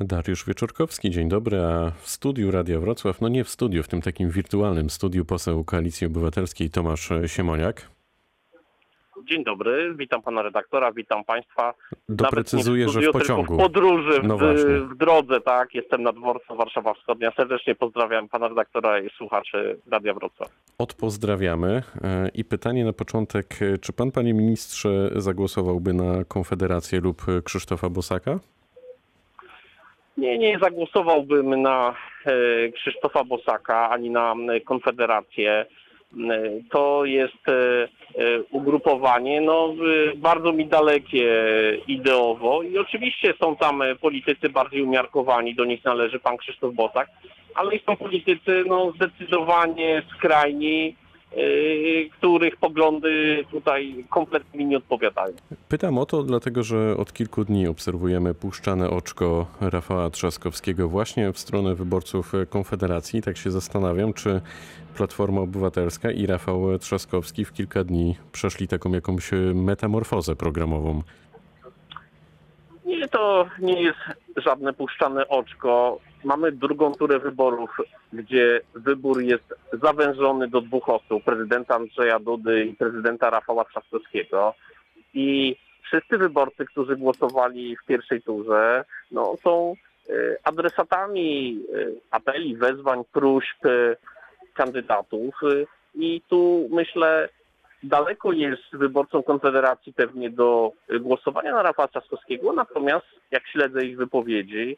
Dariusz Wieczorkowski, dzień dobry, a w studiu Radia Wrocław, no nie w studiu, w tym takim wirtualnym studiu poseł Koalicji Obywatelskiej Tomasz Siemoniak. Dzień dobry, witam pana redaktora, witam państwa. Doprecyzuję, Nawet że w studiu, pociągu. W podróży, No w, właśnie. w drodze, tak. Jestem na dworcu Warszawa Wschodnia. Serdecznie pozdrawiam pana redaktora i słuchaczy Radia Wrocław. Odpozdrawiamy. E, I pytanie na początek, czy pan, panie ministrze, zagłosowałby na Konfederację lub Krzysztofa Bosaka? Nie, nie zagłosowałbym na e, Krzysztofa Bosaka ani na Konfederację. To jest e, e, ugrupowanie no, bardzo mi dalekie ideowo i oczywiście są tam politycy bardziej umiarkowani, do nich należy pan Krzysztof Bosak, ale są politycy no, zdecydowanie skrajni, których poglądy tutaj kompletnie mi nie odpowiadają. Pytam o to, dlatego że od kilku dni obserwujemy puszczane oczko Rafała Trzaskowskiego właśnie w stronę wyborców Konfederacji. Tak się zastanawiam, czy Platforma Obywatelska i Rafał Trzaskowski w kilka dni przeszli taką jakąś metamorfozę programową. Nie, to nie jest żadne puszczane oczko. Mamy drugą turę wyborów, gdzie wybór jest zawężony do dwóch osób, prezydenta Andrzeja Dudy i prezydenta Rafała Trzaskowskiego. I wszyscy wyborcy, którzy głosowali w pierwszej turze, no, są e, adresatami e, apeli, wezwań, próśb e, kandydatów. I tu myślę, daleko jest wyborcom Konfederacji pewnie do y, głosowania na Rafała Trzaskowskiego, natomiast jak śledzę ich wypowiedzi,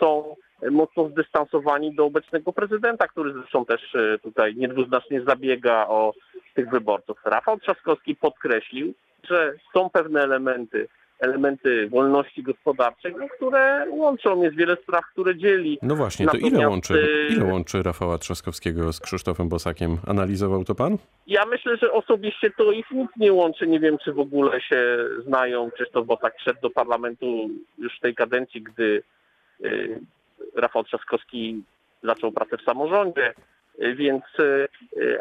są mocno zdystansowani do obecnego prezydenta, który zresztą też y, tutaj niedwuznacznie zabiega o tych wyborców. Rafał Trzaskowski podkreślił, że są pewne elementy, elementy wolności gospodarczej, no, które łączą. Jest wiele spraw, które dzieli. No właśnie, to ile łączy, e, ile łączy Rafała Trzaskowskiego z Krzysztofem Bosakiem? Analizował to pan? Ja myślę, że osobiście to ich nic nie łączy. Nie wiem, czy w ogóle się znają. Krzysztof Bosak wszedł do parlamentu już w tej kadencji, gdy Rafał Trzaskowski zaczął pracę w samorządzie. Y, Więc y, y,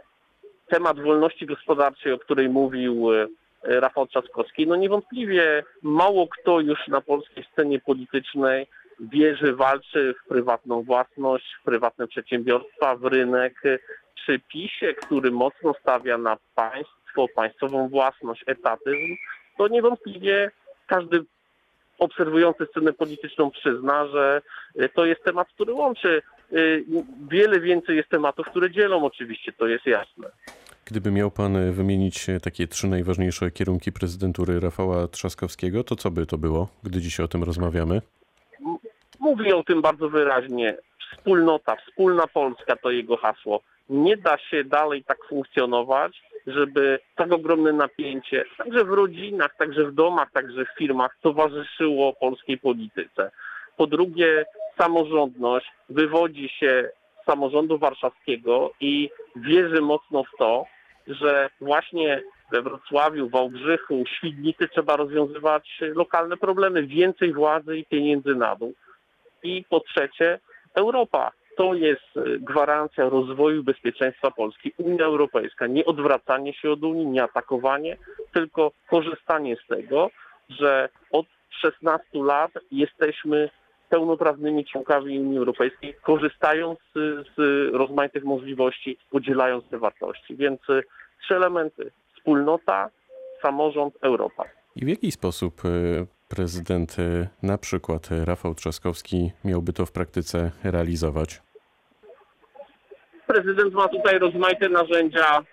temat wolności gospodarczej, o której mówił y, Rafał Trzaskowski, no niewątpliwie mało kto już na polskiej scenie politycznej wierzy, walczy w prywatną własność, w prywatne przedsiębiorstwa, w rynek przy PiSie, który mocno stawia na państwo, państwową własność, etatyzm, to niewątpliwie każdy obserwujący scenę polityczną przyzna, że y, to jest temat, który łączy. Y, Wiele więcej jest tematów, które dzielą oczywiście, to jest jasne. Gdyby miał pan wymienić e, takie trzy najważniejsze kierunki prezydentury Rafała Trzaskowskiego, to co by to było, gdy dzisiaj o tym rozmawiamy? Mówi o tym bardzo wyraźnie. Wspólnota, wspólna Polska to jego hasło. Nie da się dalej tak funkcjonować, żeby tak ogromne napięcie, także w rodzinach, także w domach, także w firmach towarzyszyło polskiej polityce. Po drugie, samorządność wywodzi się z samorządu warszawskiego i wierzy mocno w to, że właśnie we Wrocławiu, Wałbrzychu, Świdnicy trzeba rozwiązywać lokalne problemy, więcej władzy i pieniędzy na dół. I po trzecie, Europa. To jest y, gwarancja rozwoju bezpieczeństwa Polski. Unia Europejska, nie odwracanie się od Unii, nie atakowanie, tylko korzystanie z tego, że od 16 lat jesteśmy pełnoprawnymi członkami Unii Europejskiej, korzystając z, z rozmaitych możliwości, podzielając te wartości. Więc y, trzy elementy. Wspólnota, samorząd, Europa. I w jaki sposób e, prezydent, e, na przykład e, Rafał Trzaskowski, miałby to w praktyce realizować? Prezydent ma tutaj rozmaite narzędzia,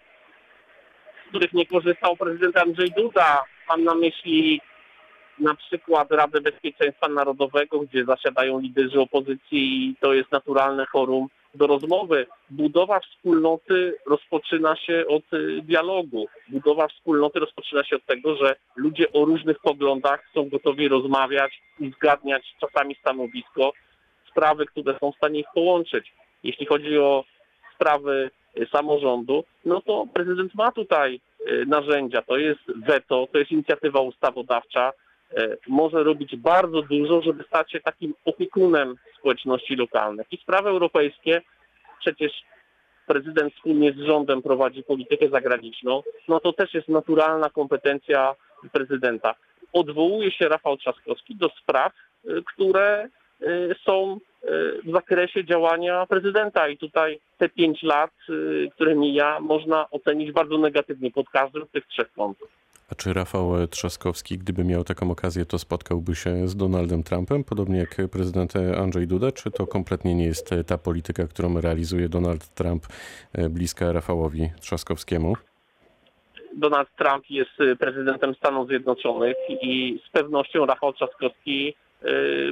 z których nie korzystał prezydent Andrzej Duda. Mam na myśli na przykład Radę Bezpieczeństwa Narodowego, gdzie zasiadają liderzy opozycji i to jest naturalne forum do rozmowy. Budowa wspólnoty rozpoczyna się od y, dialogu. Budowa wspólnoty rozpoczyna się od tego, że ludzie o różnych poglądach są gotowi rozmawiać, uzgadniać czasami stanowisko, sprawy, które są w stanie ich połączyć. Jeśli chodzi o sprawy y, samorządu, no to prezydent ma tutaj y, narzędzia. To jest weto, to jest inicjatywa ustawodawcza. Y, Może robić bardzo dużo, żeby stać się takim opiekunem społeczności lokalnych. I sprawy europejskie, przecież prezydent wspólnie z rządem prowadzi politykę zagraniczną, no to też jest naturalna kompetencja prezydenta. Odwołuje się Rafał Trzaskowski do spraw, które są y, w zakresie działania prezydenta i tutaj te pięć lat, y, które mija, można ocenić bardzo negatywnie pod każdym z tych trzech kątów. A czy Rafał Trzaskowski, gdyby miał taką okazję, to spotkałby się z Donaldem Trumpem, podobnie jak prezydent Andrzej Duda, czy to kompletnie nie jest ta polityka, którą realizuje Donald Trump bliska Rafałowi Trzaskowskiemu? Donald Trump jest prezydentem Stanów Zjednoczonych i z pewnością Rafał Trzaskowski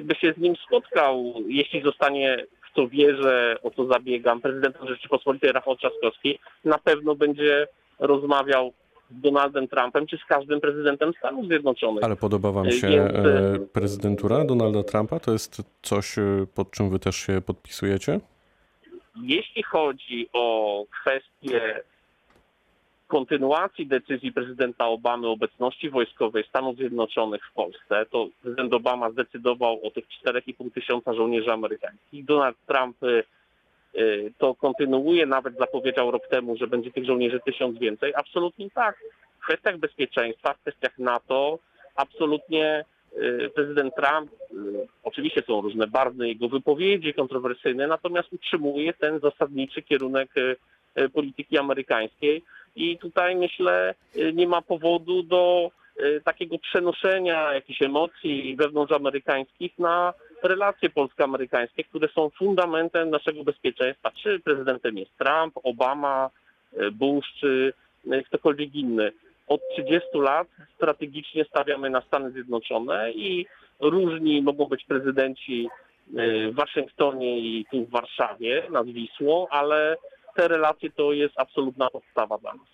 by się z nim spotkał, jeśli zostanie w co wierzę, o co zabiegam, prezydentem Rzeczypospolitej Rafał Trzaskowski, na pewno będzie rozmawiał z Donaldem Trumpem, czy z każdym prezydentem Stanów Zjednoczonych. Ale podoba wam się Więc... prezydentura Donalda Trumpa? To jest coś, pod czym wy też się podpisujecie? Jeśli chodzi o kwestie kontynuacji decyzji prezydenta Obamy o obecności wojskowej Stanów Zjednoczonych w Polsce, to prezydent Obama zdecydował o tych 4,5 tysiąca żołnierzy amerykańskich. Donald Trump y, y, to kontynuuje, nawet zapowiedział rok temu, że będzie tych żołnierzy tysiąc więcej. Absolutnie tak. W kwestiach bezpieczeństwa, w kwestiach NATO, absolutnie y, prezydent Trump, oczywiście są różne barwne jego wypowiedzi kontrowersyjne, natomiast utrzymuje ten zasadniczy kierunek polityki amerykańskiej i tutaj myślę y, nie ma powodu do y, takiego przenoszenia jakichś emocji wewnątrzamerykańskich na relacje polsko-amerykańskie, które są fundamentem naszego bezpieczeństwa. Czy prezydentem jest Trump, Obama, Bush, czy ktokolwiek inny. Od 30 lat strategicznie stawiamy na Stany Zjednoczone i różni mogą być prezydenci w Waszyngtonie i tu w Warszawie nad Wisłą, ale te relacje to jest absolutna podstawa dla nas.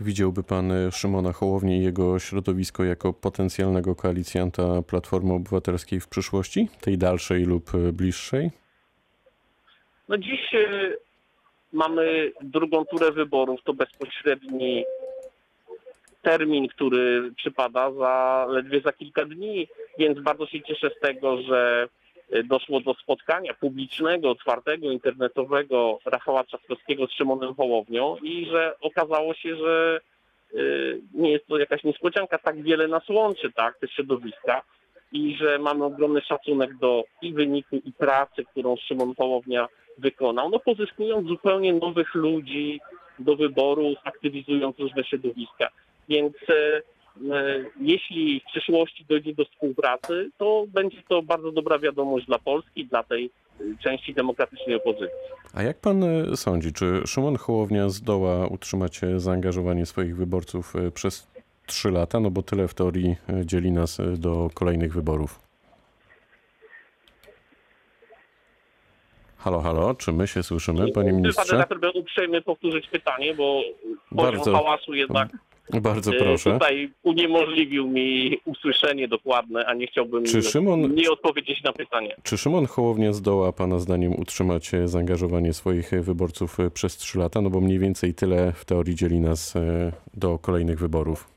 Widziałby pan e, Szymona Hołownię i jego środowisko jako potencjalnego koalicjanta Platformy Obywatelskiej w przyszłości, tej dalszej lub e, bliższej? No dziś e, mamy drugą turę wyborów, to bezpośredni termin, który przypada za ledwie za kilka dni, więc bardzo się cieszę z tego, że doszło do spotkania publicznego, otwartego, internetowego Rafała Trzaskowskiego z Szymonem Hołownią i że okazało się, że y, nie jest to jakaś niespodzianka, tak wiele nas łączy, tak, te środowiska i że mamy ogromny szacunek do i wyniku, i pracy, którą Szymon Hołownia wykonał, no pozyskując zupełnie nowych ludzi do wyboru, aktywizując różne środowiska. Więc y, jeśli w przyszłości dojdzie do współpracy, to będzie to bardzo dobra wiadomość dla Polski, dla tej e, części demokratycznej opozycji. A jak pan e, sądzi, czy Szymon Hołownia zdoła utrzymać zaangażowanie swoich wyborców przez trzy lata? No bo tyle w teorii dzieli nas do kolejnych wyborów. Halo, halo, czy my się słyszymy, panie ministrze? Pan redaktor, uprzejmy powtórzyć pytanie, bo poziom Bardzo... hałasu jednak bardzo proszę. Tutaj uniemożliwił mi usłyszenie dokładne, a nie chciałbym czy Szymon, nie odpowiedzieć na pytanie. Czy Szymon Hołownia zdoła Pana zdaniem utrzymać zaangażowanie swoich wyborców przez trzy lata? No bo mniej więcej tyle w teorii dzieli nas e, do kolejnych wyborów.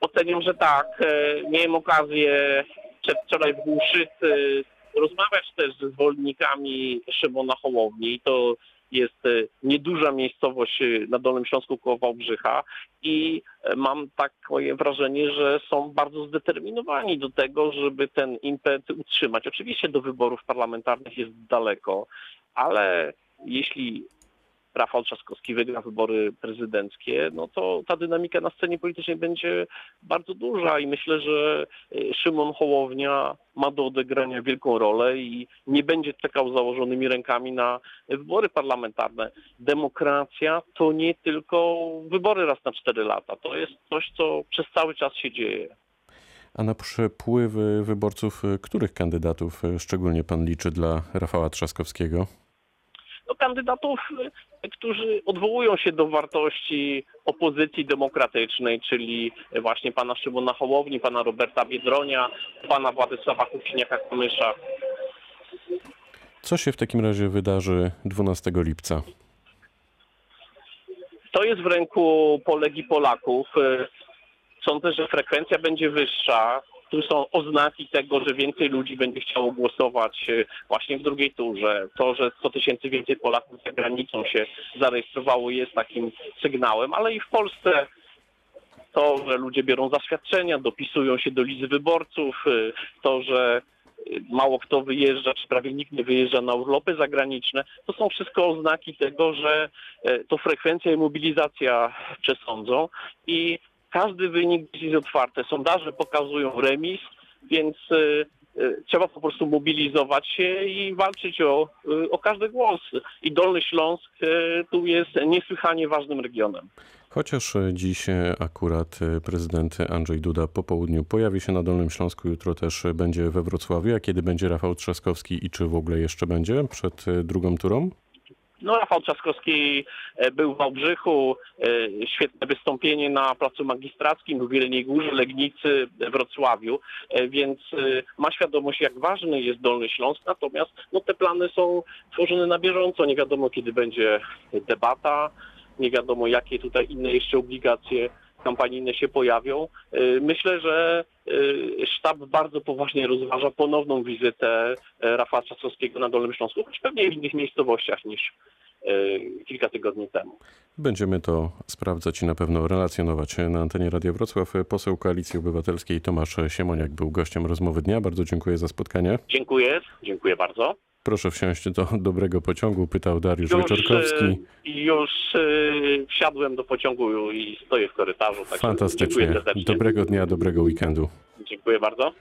Oceniam, że tak. E, miałem okazję przedwczoraj w Głuszycy rozmawiać też ze zwolennikami Szymona Hołowni. To jest e, nieduża miejscowość e, na Dolnym Śląsku koło Wałbrzycha i e, mam takie wrażenie, że są bardzo zdeterminowani do tego, żeby ten impet utrzymać. Oczywiście do wyborów parlamentarnych jest daleko, ale jeśli Rafał Trzaskowski wygra wybory prezydenckie, no to ta dynamika na scenie politycznej będzie bardzo duża i myślę, że y, Szymon Hołownia ma do odegrania wielką rolę i nie będzie czekał założonymi rękami na wybory parlamentarne. Demokracja to nie tylko wybory raz na cztery lata. To jest coś, co przez cały czas się dzieje. A na przepływy wyborców, y, których kandydatów y, szczególnie pan liczy dla Rafała Trzaskowskiego? No, kandydatów którzy odwołują się do wartości opozycji demokratycznej, czyli właśnie pana Szymona Hołowni, pana Roberta Biedronia, pana Władysława Kuciniaka-Kamysza. Co się w takim razie wydarzy 12 lipca? To jest w ręku Polek i Polaków. Sądzę, że frekwencja będzie wyższa tu są oznaki tego, że więcej ludzi będzie chciało głosować e, właśnie w drugiej turze. To, że 100 tysięcy więcej Polaków za granicą się zarejestrowało jest takim sygnałem, ale i w Polsce to, że ludzie biorą zaświadczenia, dopisują się do listy wyborców, e, to, że mało kto wyjeżdża, czy prawie nikt nie wyjeżdża na urlopy zagraniczne. To są wszystko oznaki tego, że e, to frekwencja i mobilizacja przesądzą i każdy wynik jest otwarty. Sondaże pokazują remis, więc e, e, trzeba po prostu mobilizować się i walczyć o, e, o każdy głos. I Dolny Śląsk tu jest niesłychanie ważnym regionem. Chociaż dziś akurat prezydent Andrzej Duda po południu pojawi się na Dolnym Śląsku, jutro też będzie we Wrocławiu. A kiedy będzie Rafał Trzaskowski i czy w ogóle jeszcze będzie przed drugą turą? No, Rafał Trzaskowski e, był w Wałbrzychu, e, świetne wystąpienie na Placu Magistrackim, w Wielkiej Górze, Legnicy, Wrocławiu, e, więc ma świadomość, jak ważny jest Dolny Śląsk, natomiast no, te plany są tworzone na bieżąco, nie wiadomo kiedy będzie debata, nie wiadomo jakie tutaj inne jeszcze obligacje kampanijne się pojawią. E, Myślę, że e, sztab bardzo poważnie rozważa ponowną wizytę e, Rafała Trzaskowskiego na Dolnym Śląsku, choć pewnie w innych miejscowościach niż kilka tygodni temu. Będziemy to sprawdzać i na pewno relacjonować na antenie Radia Wrocław. Poseł Koalicji Obywatelskiej Tomasz Siemoniak był gościem rozmowy dnia. Bardzo dziękuję za spotkanie. Dziękuję, dziękuję bardzo. Proszę wsiąść do dobrego pociągu, pytał Dariusz Już, Wieczorkowski. e, już e, wsiadłem do pociągu i stoję w korytarzu. Fantastycznie. Dobrego dnia, dobrego weekendu. Dziękuję bardzo.